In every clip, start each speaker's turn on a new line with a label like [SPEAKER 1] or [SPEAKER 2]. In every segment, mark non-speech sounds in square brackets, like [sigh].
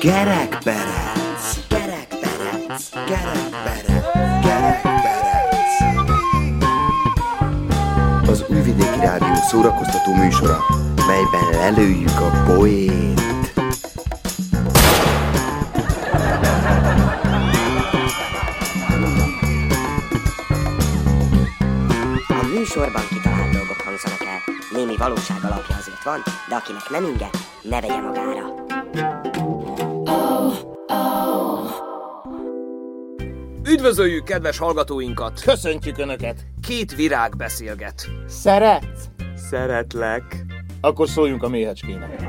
[SPEAKER 1] Gerekperec, gerekperec, gerekperec, gerekperec. Az Újvidéki Rádió szórakoztató műsora, melyben lelőjük a poént.
[SPEAKER 2] A műsorban kitalált dolgok. Némi valóság alapja azért van, de akinek nem inge, ne vegye magára.
[SPEAKER 3] Üdvözöljük kedves hallgatóinkat!
[SPEAKER 4] Köszöntjük Önöket!
[SPEAKER 3] Két virág beszélget.
[SPEAKER 4] Szeretsz?
[SPEAKER 3] Szeretlek.
[SPEAKER 4] Akkor szóljunk a méhecskének.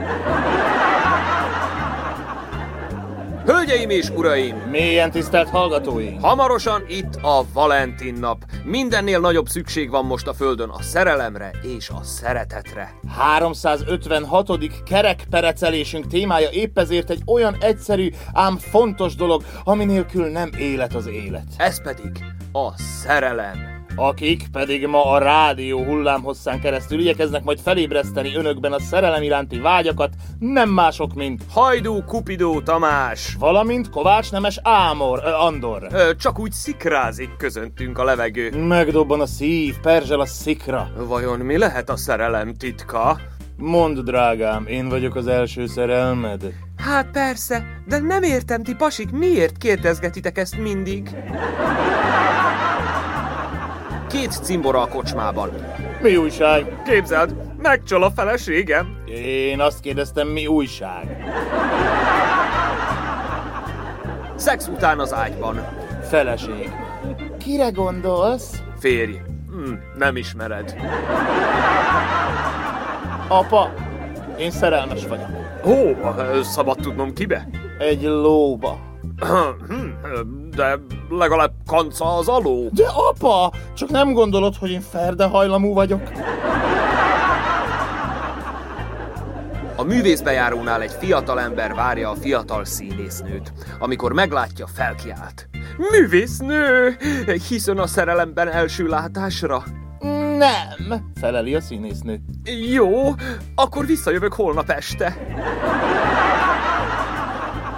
[SPEAKER 3] Hölgyeim és uraim!
[SPEAKER 4] Mélyen tisztelt hallgatóink!
[SPEAKER 3] Hamarosan itt a Valentin nap. Mindennél nagyobb szükség van most a Földön a szerelemre és a szeretetre.
[SPEAKER 4] 356. kerekperecelésünk témája épp ezért egy olyan egyszerű, ám fontos dolog, ami nélkül nem élet az élet.
[SPEAKER 3] Ez pedig a szerelem.
[SPEAKER 4] Akik pedig ma a rádió hullámhosszán keresztül igyekeznek majd felébreszteni önökben a szerelem iránti vágyakat, nem mások, mint
[SPEAKER 3] Hajdú Kupidó Tamás.
[SPEAKER 4] valamint Kovács Nemes Ámor, ö, Andor.
[SPEAKER 3] Ö, Csak úgy szikrázik közöntünk a levegő.
[SPEAKER 4] Megdobban a szív, perzsel a szikra.
[SPEAKER 3] Vajon mi lehet a szerelem titka?
[SPEAKER 4] Mondd, drágám, én vagyok az első szerelmed.
[SPEAKER 3] Hát persze, de nem értem, ti pasik, miért kérdezgetitek ezt mindig? Két cimbora a kocsmában.
[SPEAKER 4] Mi újság?
[SPEAKER 3] Képzeld, megcsal a feleségem.
[SPEAKER 4] Én azt kérdeztem, mi újság?
[SPEAKER 3] Szex után az ágyban.
[SPEAKER 4] Feleség. Kire gondolsz?
[SPEAKER 3] Férj. Hm, nem ismered.
[SPEAKER 4] Apa, én szerelmes vagyok.
[SPEAKER 3] Ó, ö, szabad tudnom kibe?
[SPEAKER 4] Egy lóba.
[SPEAKER 3] De legalább kanca az aló.
[SPEAKER 4] De apa, csak nem gondolod, hogy én ferdehajlamú vagyok?
[SPEAKER 3] A művészbejárónál egy fiatal ember várja a fiatal színésznőt. Amikor meglátja, felkiált. Művésznő! Hiszen a szerelemben első látásra.
[SPEAKER 4] Nem, feleli a színésznő.
[SPEAKER 3] Jó, akkor visszajövök holnap este.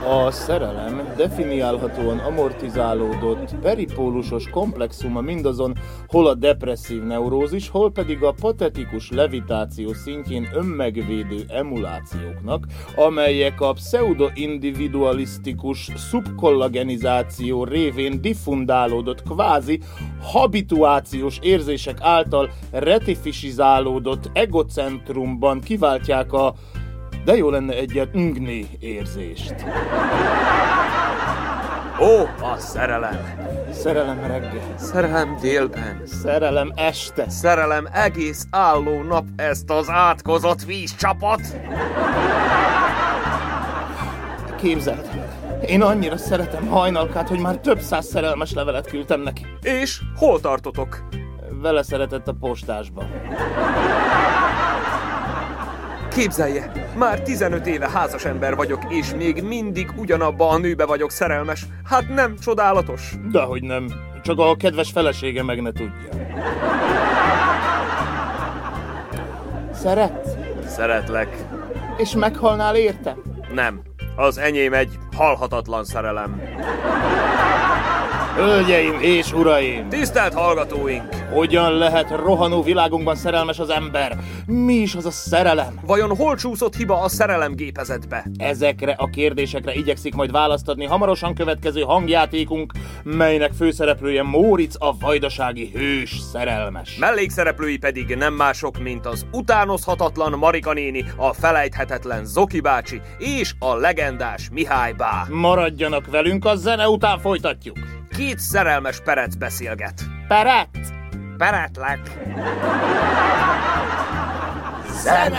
[SPEAKER 4] A szerelem definiálhatóan amortizálódott, peripólusos komplexuma mindazon, hol a depresszív neurózis, hol pedig a patetikus levitáció szintjén önmegvédő emulációknak, amelyek a pseudo-individualisztikus szubkollagenizáció révén diffundálódott kvázi habituációs érzések által retifisizálódott egocentrumban kiváltják a de jó lenne egyet ngni érzést.
[SPEAKER 3] Ó, a szerelem.
[SPEAKER 4] Szerelem reggel,
[SPEAKER 3] Szerelem délben.
[SPEAKER 4] szerelem este.
[SPEAKER 3] Szerelem egész álló nap ezt az átkozott vízcsapot.
[SPEAKER 4] Képzeld, én annyira szeretem hajnalkát, hogy már több száz szerelmes levelet küldtem neki.
[SPEAKER 3] És hol tartotok?
[SPEAKER 4] Vele szeretett a postásba.
[SPEAKER 3] Képzelje, már 15 éve házas ember vagyok, és még mindig ugyanabba a nőbe vagyok szerelmes. Hát nem csodálatos?
[SPEAKER 4] Dehogy nem, csak a kedves felesége meg ne tudja. Szeretsz?
[SPEAKER 3] Szeretlek.
[SPEAKER 4] És meghalnál érte?
[SPEAKER 3] Nem. Az enyém egy halhatatlan szerelem.
[SPEAKER 4] Hölgyeim és uraim!
[SPEAKER 3] Tisztelt hallgatóink!
[SPEAKER 4] Hogyan lehet rohanó világunkban szerelmes az ember? Mi is az a szerelem?
[SPEAKER 3] Vajon hol csúszott hiba a szerelem gépezetbe?
[SPEAKER 4] Ezekre a kérdésekre igyekszik majd választ adni hamarosan következő hangjátékunk, melynek főszereplője Móricz a vajdasági hős szerelmes.
[SPEAKER 3] Mellékszereplői pedig nem mások, mint az utánozhatatlan Marika néni, a felejthetetlen Zoki bácsi és a legendás Mihály bá.
[SPEAKER 4] Maradjanak velünk, a zene után folytatjuk.
[SPEAKER 3] Két szerelmes perec beszélget.
[SPEAKER 4] Peret!
[SPEAKER 3] Peretlek!
[SPEAKER 5] Chick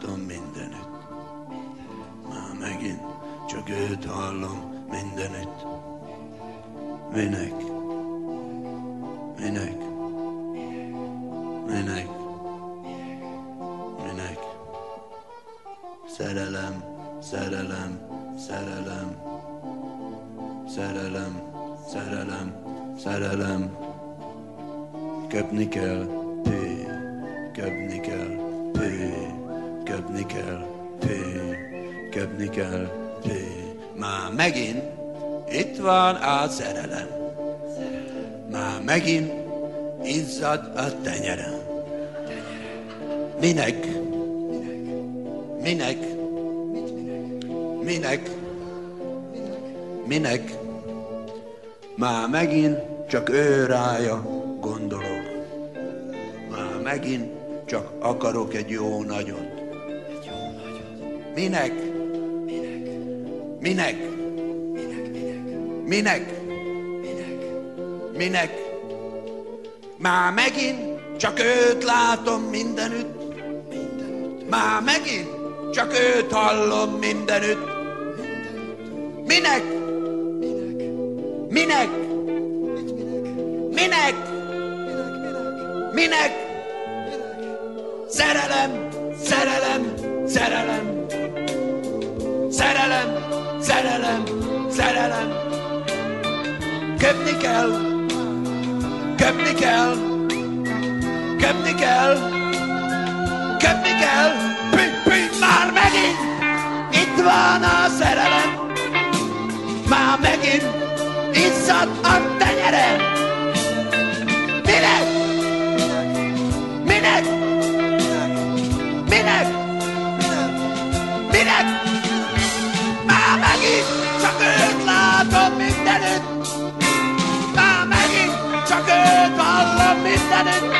[SPEAKER 6] látom mindenütt. Már megint csak őt hallom mindenütt. Minek? Minek? Minek? Minek? Szerelem, szerelem, szerelem, szerelem, szerelem, szerelem. Köpni kell, kell, pé, köpni kell, pé. Már megint itt van a szerelem. Már megint izzad a tenyerem. Minek? Minek? Minek? Minek? Már megint csak ő rája gondolok. Már megint csak akarok egy jó nagyot. Minek? Minek? Minek? Minek? Már megint csak őt látom mindenütt. Már megint csak őt hallom mindenütt. Minek? Minek? Izzad a tenyerem. Minek? Minek? Minek? Minek? Már megint csak őt látom mindenütt. Már megint csak őt hallom mindenütt.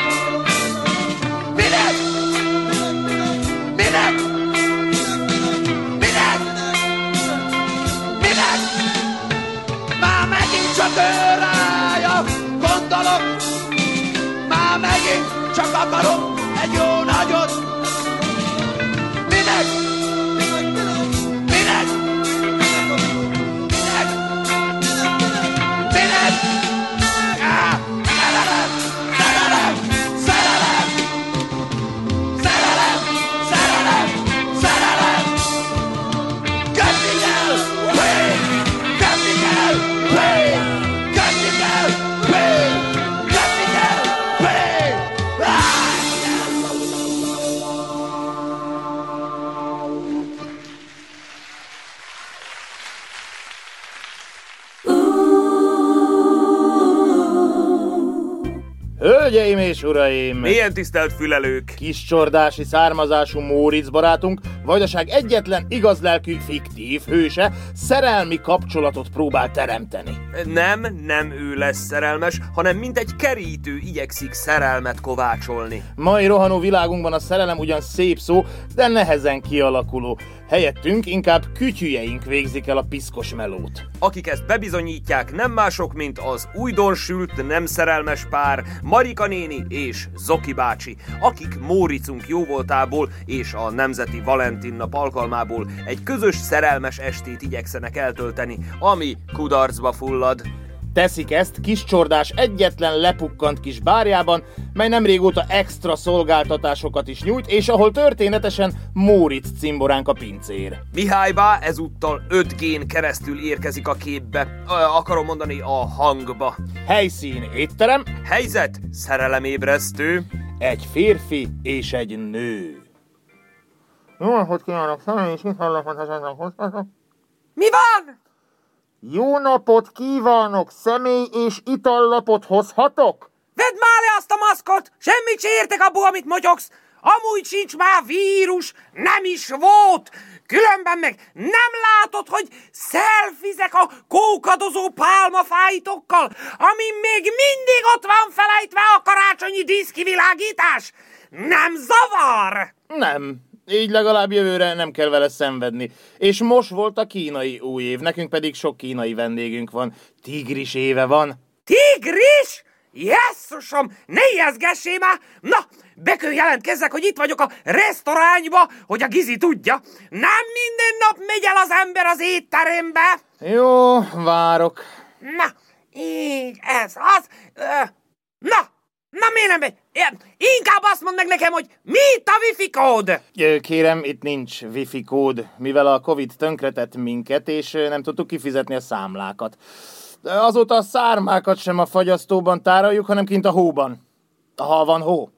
[SPEAKER 4] És uraim!
[SPEAKER 3] Milyen tisztelt fülelők!
[SPEAKER 4] Kis csordási származású Móricz barátunk, Vajdaság egyetlen igazlelkű fiktív hőse szerelmi kapcsolatot próbál teremteni.
[SPEAKER 3] Nem, nem ő lesz szerelmes, hanem mint egy kerítő igyekszik szerelmet kovácsolni.
[SPEAKER 4] Mai rohanó világunkban a szerelem ugyan szép szó, de nehezen kialakuló. Helyettünk inkább kütyüjeink végzik el a piszkos melót.
[SPEAKER 3] Akik ezt bebizonyítják, nem mások, mint az újdonsült, nem szerelmes pár, Marika néni és Zoki bácsi, akik Móricunk jóvoltából és a Nemzeti Valentin nap alkalmából egy közös szerelmes estét igyekszenek eltölteni, ami kudarcba fullad.
[SPEAKER 4] Teszik ezt kis csordás egyetlen lepukkant kis bárjában, mely nem régóta extra szolgáltatásokat is nyújt, és ahol történetesen Móricz cimboránk a pincér.
[SPEAKER 3] Mihálybá ezúttal 5G-n keresztül érkezik a képbe, Ö, akarom mondani a hangba.
[SPEAKER 4] Helyszín étterem,
[SPEAKER 3] Helyzet szerelemébresztő,
[SPEAKER 4] egy férfi és egy nő. Jó napot kívánok, személy és hallapot hoztatok.
[SPEAKER 3] Mi van?
[SPEAKER 4] Jó napot kívánok, személy és itallapot hozhatok?
[SPEAKER 3] Vedd már le azt a maszkot! Semmit se értek abból, amit motyogsz!
[SPEAKER 7] Amúgy sincs már vírus, nem is volt. Különben meg nem látod, hogy szelfizek a kókadozó pálmafájtokkal, ami még mindig ott van felejtve a karácsonyi díszkivilágítás? Nem zavar?
[SPEAKER 4] Nem. Így legalább jövőre nem kell vele szenvedni. És most volt a kínai új év, nekünk pedig sok kínai vendégünk van. Tigris éve van.
[SPEAKER 7] Tigris? Jesszusom, ne ijeszgessé már! Na, bekő jelentkezzek, hogy itt vagyok a restaurányba, hogy a Gizi tudja. Nem minden nap megy el az ember az étterembe.
[SPEAKER 4] Jó, várok.
[SPEAKER 7] Na, így, ez az. Na, na miért nem Inkább azt mondd meg nekem, hogy mi itt a wifi kód?
[SPEAKER 4] Kérem, itt nincs wifi kód, mivel a Covid tönkretett minket, és nem tudtuk kifizetni a számlákat. Azóta a szármákat sem a fagyasztóban tároljuk, hanem kint a hóban. Ha van hó.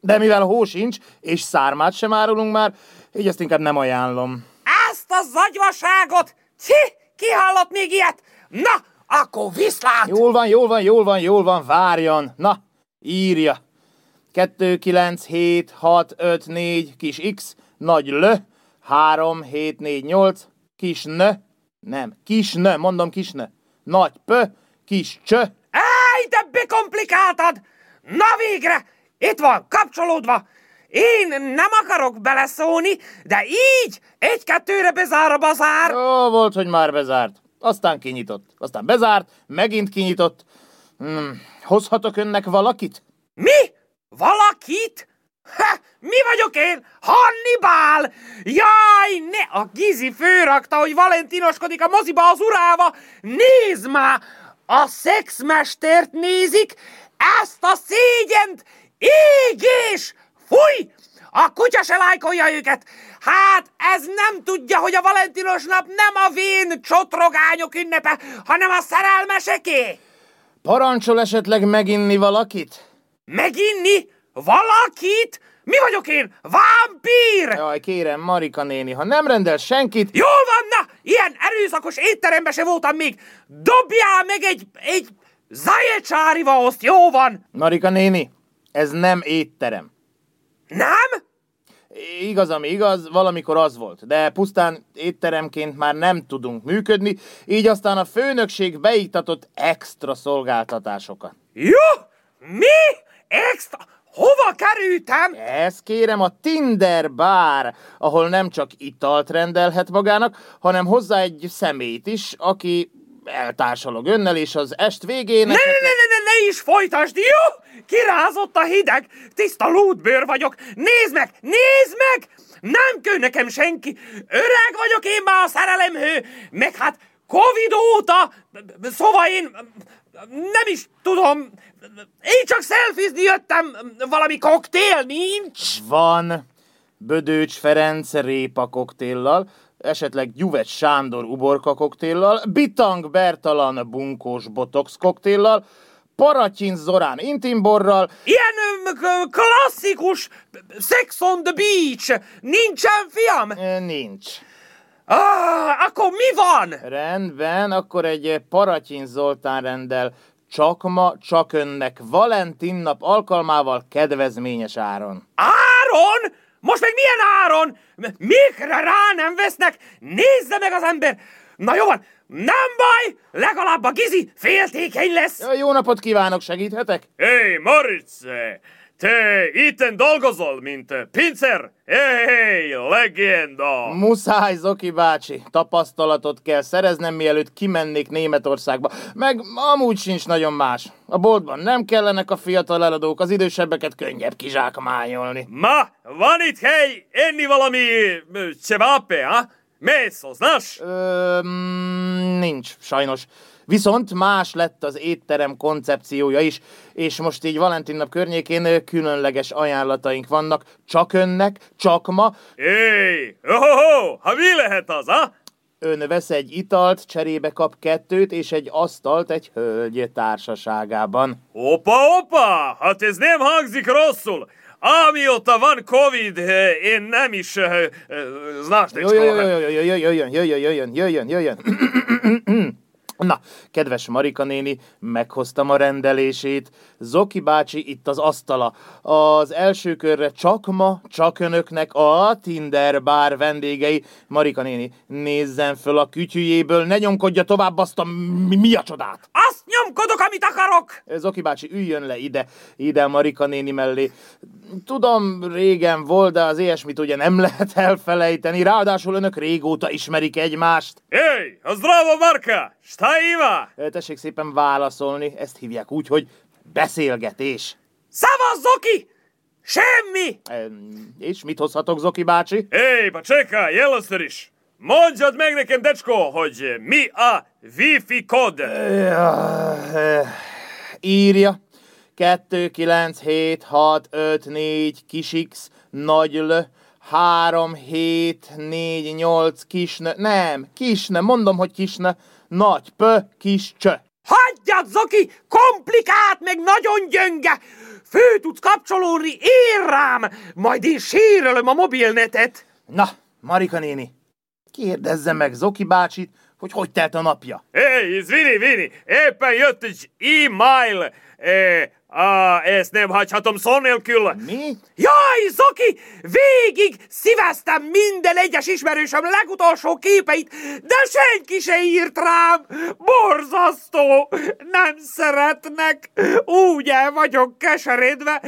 [SPEAKER 4] De mivel hó sincs, és szármát sem árulunk már, így ezt inkább nem ajánlom.
[SPEAKER 7] Ezt a zagyvaságot! Ci, ki hallott még ilyet? Na, akkor viszlát!
[SPEAKER 4] Jól van, jól van, jól van, jól van, várjon. Na, írja. 2, 9, 7, 6, 5, 4, kis x, nagy l, 3, 7, 4, 8, kis n, nem, kis n, mondom kis n, nagy p, kis cs,
[SPEAKER 7] Áj, de bekomplikáltad! Na végre! Itt van, kapcsolódva! Én nem akarok beleszólni, de így egy-kettőre bezár a bazár!
[SPEAKER 4] Jó volt, hogy már bezárt. Aztán kinyitott. Aztán bezárt, megint kinyitott. Hmm, hozhatok önnek valakit?
[SPEAKER 7] Mi? Valakit? Ha, mi vagyok én? Hannibal! Jaj, ne! A Gizi főrakta, hogy Valentinoskodik a moziba az urával. Nézd már! A szexmestert nézik, ezt a szégyent! Égés! Fúj! A kutya se lájkolja őket! Hát ez nem tudja, hogy a Valentinos nap nem a vén csotrogányok ünnepe, hanem a szerelmeseké!
[SPEAKER 4] Parancsol esetleg meginni valakit?
[SPEAKER 7] Meginni? Valakit? Mi vagyok én? Vámpír!
[SPEAKER 4] Jaj, kérem, Marika néni, ha nem rendel senkit...
[SPEAKER 7] Jól van, na! Ilyen erőszakos étteremben se voltam még! Dobjál meg egy, egy zajecsári vaoszt, jó van!
[SPEAKER 4] Marika néni, ez nem étterem.
[SPEAKER 7] Nem?
[SPEAKER 4] Igaz, ami igaz, valamikor az volt, de pusztán étteremként már nem tudunk működni, így aztán a főnökség beiktatott extra szolgáltatásokat.
[SPEAKER 7] Jó? Mi? Extra? Hova kerültem?
[SPEAKER 4] Ez kérem a Tinder bár, ahol nem csak italt rendelhet magának, hanem hozzá egy szemét is, aki eltársalog önnel, és az est végén...
[SPEAKER 7] Ne, ne, ne, ne, is folytasd, jó? Kirázott a hideg, tiszta lútbőr vagyok. Nézd meg, nézd meg! Nem kő nekem senki. Öreg vagyok én már a szerelemhő, meg hát Covid óta, szóval én nem is tudom, én csak szelfizni jöttem, valami koktél nincs.
[SPEAKER 4] Van Bödőcs Ferenc répa koktéllal, esetleg Gyuvecs Sándor uborka koktéllal, Bitang Bertalan bunkós botox koktéllal, Paratyin Zorán intimborral,
[SPEAKER 7] Ilyen klasszikus Sex on the Beach. Nincsen, fiam?
[SPEAKER 4] nincs.
[SPEAKER 7] Ah, akkor mi van?
[SPEAKER 4] Rendben, akkor egy Paratyin Zoltán rendel csak ma, csak önnek Valentin nap alkalmával kedvezményes áron.
[SPEAKER 7] Áron? Most meg milyen áron? Mikre rá nem vesznek? Nézze meg az ember! Na jó van, nem baj, legalább a Gizi féltékeny lesz.
[SPEAKER 4] Jó napot kívánok, segíthetek?
[SPEAKER 3] Hey, Moritz! Te itten dolgozol, mint pincér? Hey, legenda!
[SPEAKER 4] Muszáj, Zoki bácsi, tapasztalatot kell szereznem, mielőtt kimennék Németországba. Meg amúgy sincs nagyon más. A boltban nem kellenek a fiatal eladók, az idősebbeket könnyebb kizsákmányolni.
[SPEAKER 3] Ma, van itt hely enni valami ö, csevape, Meso, znaš?
[SPEAKER 4] Ö, mm, nincs, sajnos. Viszont más lett az étterem koncepciója is, és most így Valentin nap környékén különleges ajánlataink vannak, csak önnek, csak ma.
[SPEAKER 3] Hey, ohoho, ha mi lehet az, ha?
[SPEAKER 4] Ön vesz egy italt, cserébe kap kettőt, és egy asztalt egy hölgy társaságában.
[SPEAKER 3] Opa, opa, hát ez nem hangzik rosszul. Amióta van Covid, eh, én nem is, eh, eh, znaš,
[SPEAKER 4] jó, jöjjön, jöjjön, jöjjön, jöjjön, jöjjön. Na, kedves Marika néni, meghoztam a rendelését. Zoki bácsi itt az asztala. Az első körre csak ma, csak önöknek a Tinder bár vendégei. Marika néni, nézzen föl a kütyüjéből, ne nyomkodja tovább azt a mi, mi a csodát.
[SPEAKER 7] Azt nyomkodok, amit akarok!
[SPEAKER 4] Zoki bácsi, üljön le ide, ide Marika néni mellé. Tudom, régen volt, de az ilyesmit ugye nem [laughs] lehet elfelejteni. Ráadásul önök régóta ismerik egymást.
[SPEAKER 7] Ej, a zdravo Marka! Stajva!
[SPEAKER 4] Ö, Tessék szépen válaszolni, ezt hívják úgy, hogy beszélgetés.
[SPEAKER 7] Szavaz, Zoki! Semmi!
[SPEAKER 4] Em, És mit hozhatok, Zoki bácsi?
[SPEAKER 7] Ej, pa čekaj, először is! Mondjad meg nekem, decsko, hogy mi a Wi-Fi kód?
[SPEAKER 4] Írja. 2, 9, 7, 6, 5, 4, kis X, nagy L, 3, 7, 4, 8, kisne, nem, kisne, mondom, hogy kisne, nagy P, kis Cs.
[SPEAKER 7] Hagyjad, Zoki! Komplikált, meg nagyon gyönge! Fő tudsz kapcsolódni, ér rám! Majd én sérölöm a mobilnetet!
[SPEAKER 4] Na, Marika néni, kérdezze meg Zoki bácsit, hogy hogy telt a napja.
[SPEAKER 7] Ej, Vini, Vini, éppen jött egy e-mail. E, á, ezt nem hagyhatom szó nélkül.
[SPEAKER 4] Mi?
[SPEAKER 7] Jaj, Zoki! Végig szíveztem minden egyes ismerősöm legutolsó képeit, de senki se írt rám! Borzasztó! Nem szeretnek! Úgy el vagyok keseredve!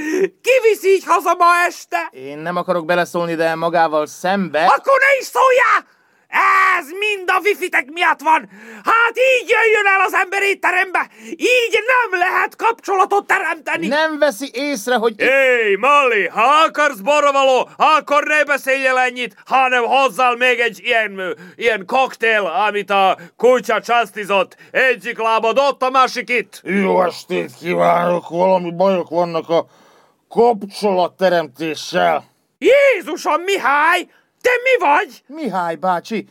[SPEAKER 7] Ki visz így haza ma este?
[SPEAKER 4] Én nem akarok beleszólni, de magával szembe...
[SPEAKER 7] Akkor ne is szóljál! Ez mind a wifi-tek miatt van! Hát így jöjjön el az ember étterembe! Így nem lehet kapcsolatot teremteni!
[SPEAKER 4] Nem veszi észre, hogy...
[SPEAKER 7] Éj, Molly, ha akarsz borravaló, akkor ne beszélj el ennyit, hanem hozzál még egy ilyen, ilyen koktél, amit a kutya csasztizott. Egyik lábad ott, a másik itt.
[SPEAKER 8] Jó estét kívánok! Valami bajok vannak a kapcsolatteremtéssel.
[SPEAKER 7] Jézusom, Mihály! Te mi vagy?
[SPEAKER 4] Mihály bácsi,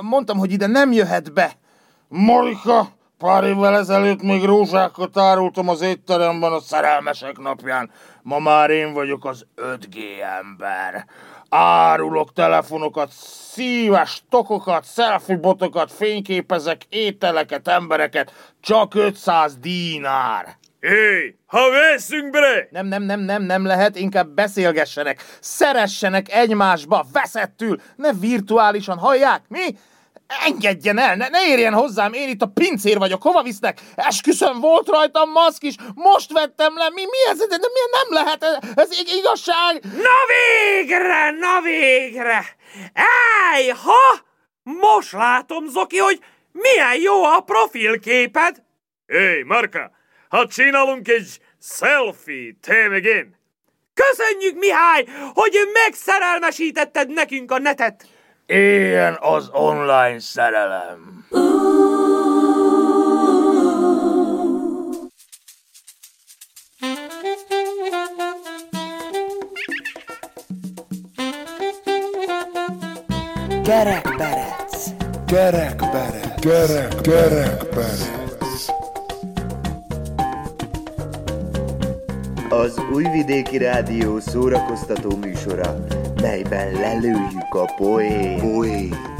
[SPEAKER 4] mondtam, hogy ide nem jöhet be.
[SPEAKER 8] Marika, pár évvel ezelőtt még rózsákat árultam az étteremben a szerelmesek napján. Ma már én vagyok az 5G ember. Árulok telefonokat, szíves tokokat, selfie botokat, fényképezek ételeket, embereket, csak 500 dinár.
[SPEAKER 7] Éj, ha veszünk bre!
[SPEAKER 4] Nem, nem, nem, nem, nem lehet, inkább beszélgessenek, szeressenek egymásba, veszettül, ne virtuálisan, hallják, mi? Engedjen el, ne, ne érjen hozzám, én itt a pincér vagyok, hova visznek? Esküszöm, volt rajtam maszk is, most vettem le, mi, mi ez, de miért nem lehet, ez, ez ig- igazság?
[SPEAKER 7] Na végre, na végre! Ej, ha! Most látom, Zoki, hogy milyen jó a profilképed! Éj, Marka, ha csinálunk egy selfie, te meg én! Köszönjük, Mihály, hogy megszerelmesítetted nekünk a netet!
[SPEAKER 8] Éljen az online szerelem!
[SPEAKER 1] Kerekperec.
[SPEAKER 9] Kerekperec. Kerek, kerekperec.
[SPEAKER 1] Az Újvidéki Rádió szórakoztató műsora, melyben lelőjük a poét. Poét.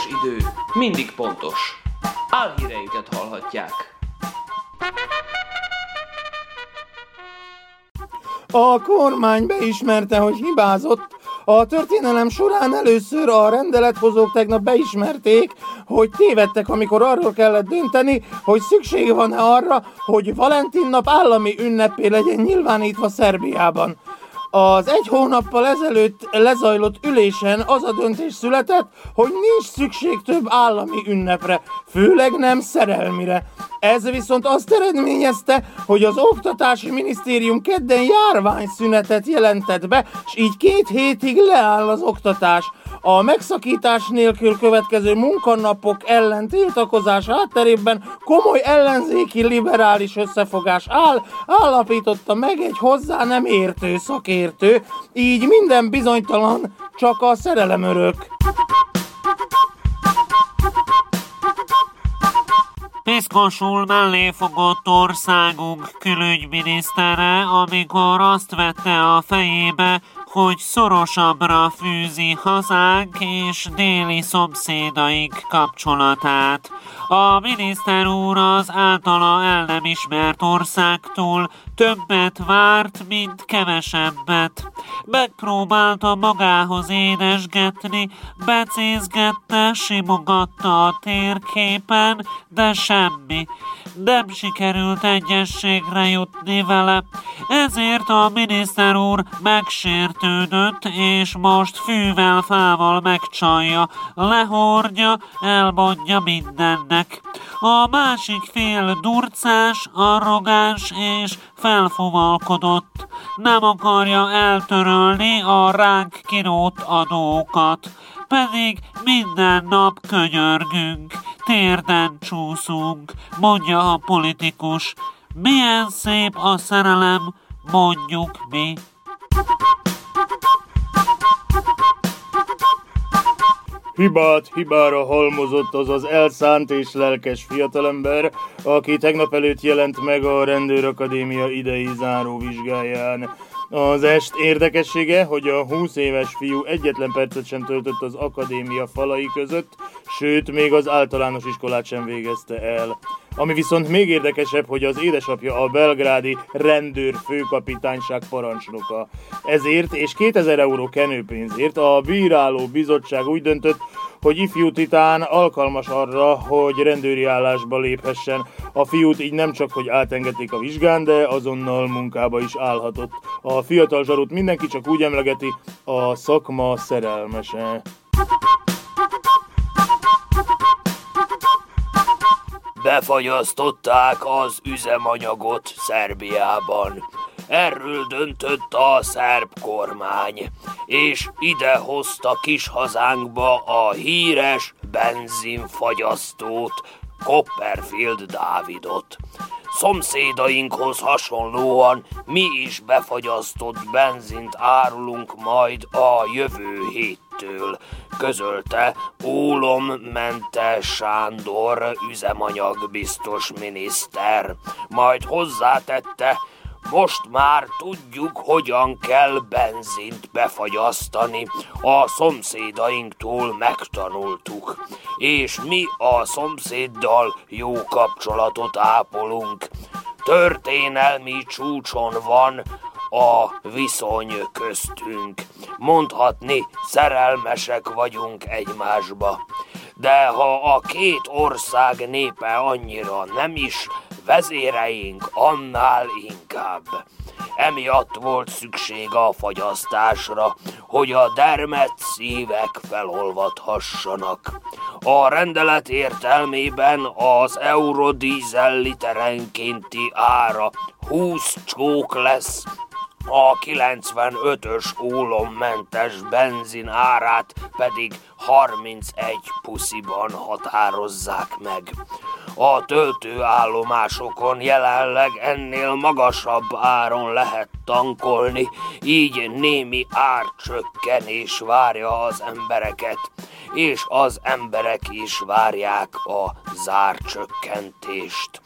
[SPEAKER 3] Pontos idő mindig pontos. Álhíreinket hallhatják.
[SPEAKER 4] A kormány beismerte, hogy hibázott. A történelem során először a rendelethozók tegnap beismerték, hogy tévedtek, amikor arról kellett dönteni, hogy szükség van-e arra, hogy Valentin nap állami ünnepé legyen nyilvánítva Szerbiában. Az egy hónappal ezelőtt lezajlott ülésen az a döntés született, hogy nincs szükség több állami ünnepre, főleg nem szerelmire. Ez viszont azt eredményezte, hogy az Oktatási Minisztérium kedden járványszünetet jelentett be, és így két hétig leáll az oktatás. A megszakítás nélkül következő munkanapok ellen tiltakozás hátterében komoly ellenzéki liberális összefogás áll, állapította meg egy hozzá nem értő szakértő, így minden bizonytalan, csak a szerelem örök.
[SPEAKER 10] Piszkosul mellé fogott országunk külügyminisztere, amikor azt vette a fejébe, hogy szorosabbra fűzi hazánk és déli szomszédaink kapcsolatát. A miniszter úr az általa el nem ismert országtól többet várt, mint kevesebbet. Megpróbálta magához édesgetni, becézgette, simogatta a térképen, de semmi. Nem sikerült egyességre jutni vele, ezért a miniszter úr megsértődött, és most fűvel, fával megcsalja, lehordja, elmondja mindennek. A másik fél durcás, arrogáns és felfogalkodott. Nem akarja eltörölni a ránk kirót adókat, pedig minden nap könyörgünk, térden csúszunk, mondja a politikus. Milyen szép a szerelem, mondjuk mi.
[SPEAKER 4] Hibát hibára halmozott az az elszánt és lelkes fiatalember, aki tegnap előtt jelent meg a Rendőrakadémia idei záróvizsgáján. Az est érdekessége, hogy a 20 éves fiú egyetlen percet sem töltött az akadémia falai között, sőt, még az általános iskolát sem végezte el. Ami viszont még érdekesebb, hogy az édesapja a belgrádi rendőr főkapitányság parancsnoka. Ezért és 2000 euró kenőpénzért a bíráló bizottság úgy döntött, hogy ifjú titán alkalmas arra, hogy rendőri állásba léphessen. A fiút így nem csak, hogy átengedték a vizsgán, de azonnal munkába is állhatott. A fiatal zsarut mindenki csak úgy emlegeti, a szakma szerelmese.
[SPEAKER 11] Befagyasztották az üzemanyagot Szerbiában. Erről döntött a szerb kormány, és ide hozta kis hazánkba a híres benzinfagyasztót, Copperfield Dávidot. Szomszédainkhoz hasonlóan mi is befagyasztott benzint árulunk majd a jövő héttől, közölte Ólommentes Sándor üzemanyagbiztos miniszter. Majd hozzátette, most már tudjuk, hogyan kell benzint befagyasztani. A szomszédainktól megtanultuk. És mi a szomszéddal jó kapcsolatot ápolunk. Történelmi csúcson van a viszony köztünk. Mondhatni, szerelmesek vagyunk egymásba. De ha a két ország népe annyira nem is, vezéreink annál inkább. Emiatt volt szükség a fagyasztásra, hogy a dermet szívek felolvadhassanak. A rendelet értelmében az eurodízel literenkénti ára 20 csók lesz, a 95-ös ólommentes benzin árát pedig 31 pusziban határozzák meg. A töltőállomásokon jelenleg ennél magasabb áron lehet tankolni, így némi árcsökkenés várja az embereket, és az emberek is várják a zárcsökkentést.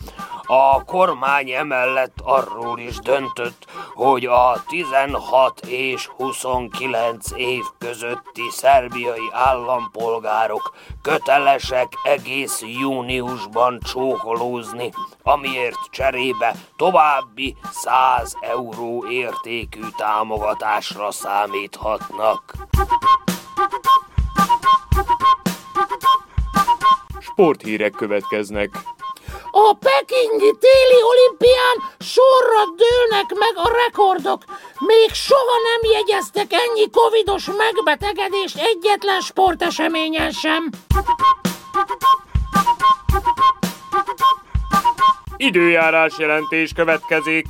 [SPEAKER 11] A kormány emellett arról is döntött, hogy a 16 és 29 év közötti szerbiai állampolgárok kötelesek egész júniusban csókolózni, amiért cserébe további 100 euró értékű támogatásra számíthatnak.
[SPEAKER 3] Sporthírek következnek.
[SPEAKER 8] A pekingi téli olimpián sorra dőlnek meg a rekordok. Még soha nem jegyeztek ennyi covidos megbetegedést egyetlen sporteseményen sem.
[SPEAKER 3] Időjárás jelentés következik.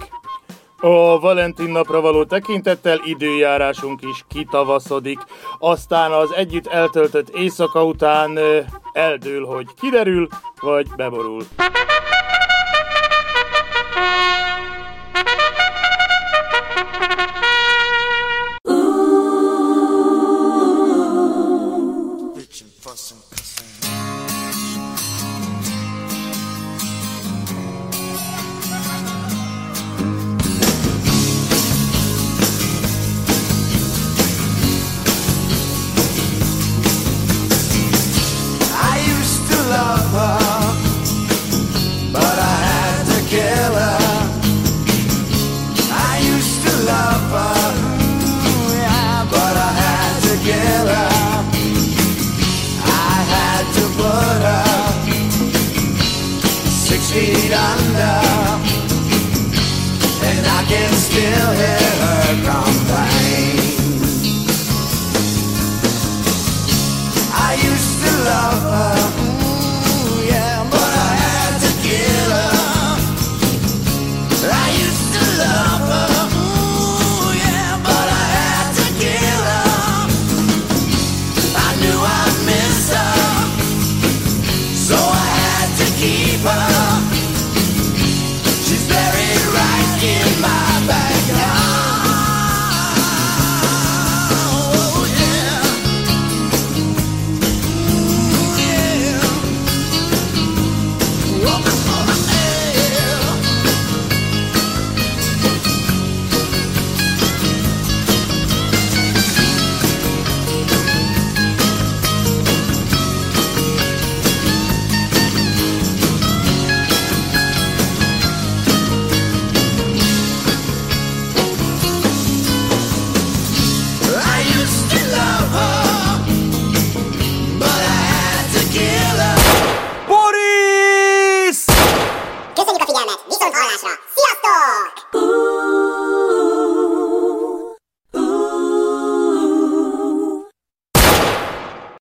[SPEAKER 4] A Valentin napra való tekintettel időjárásunk is kitavaszodik. Aztán az együtt eltöltött éjszaka után eldől, hogy kiderül, vagy beborul.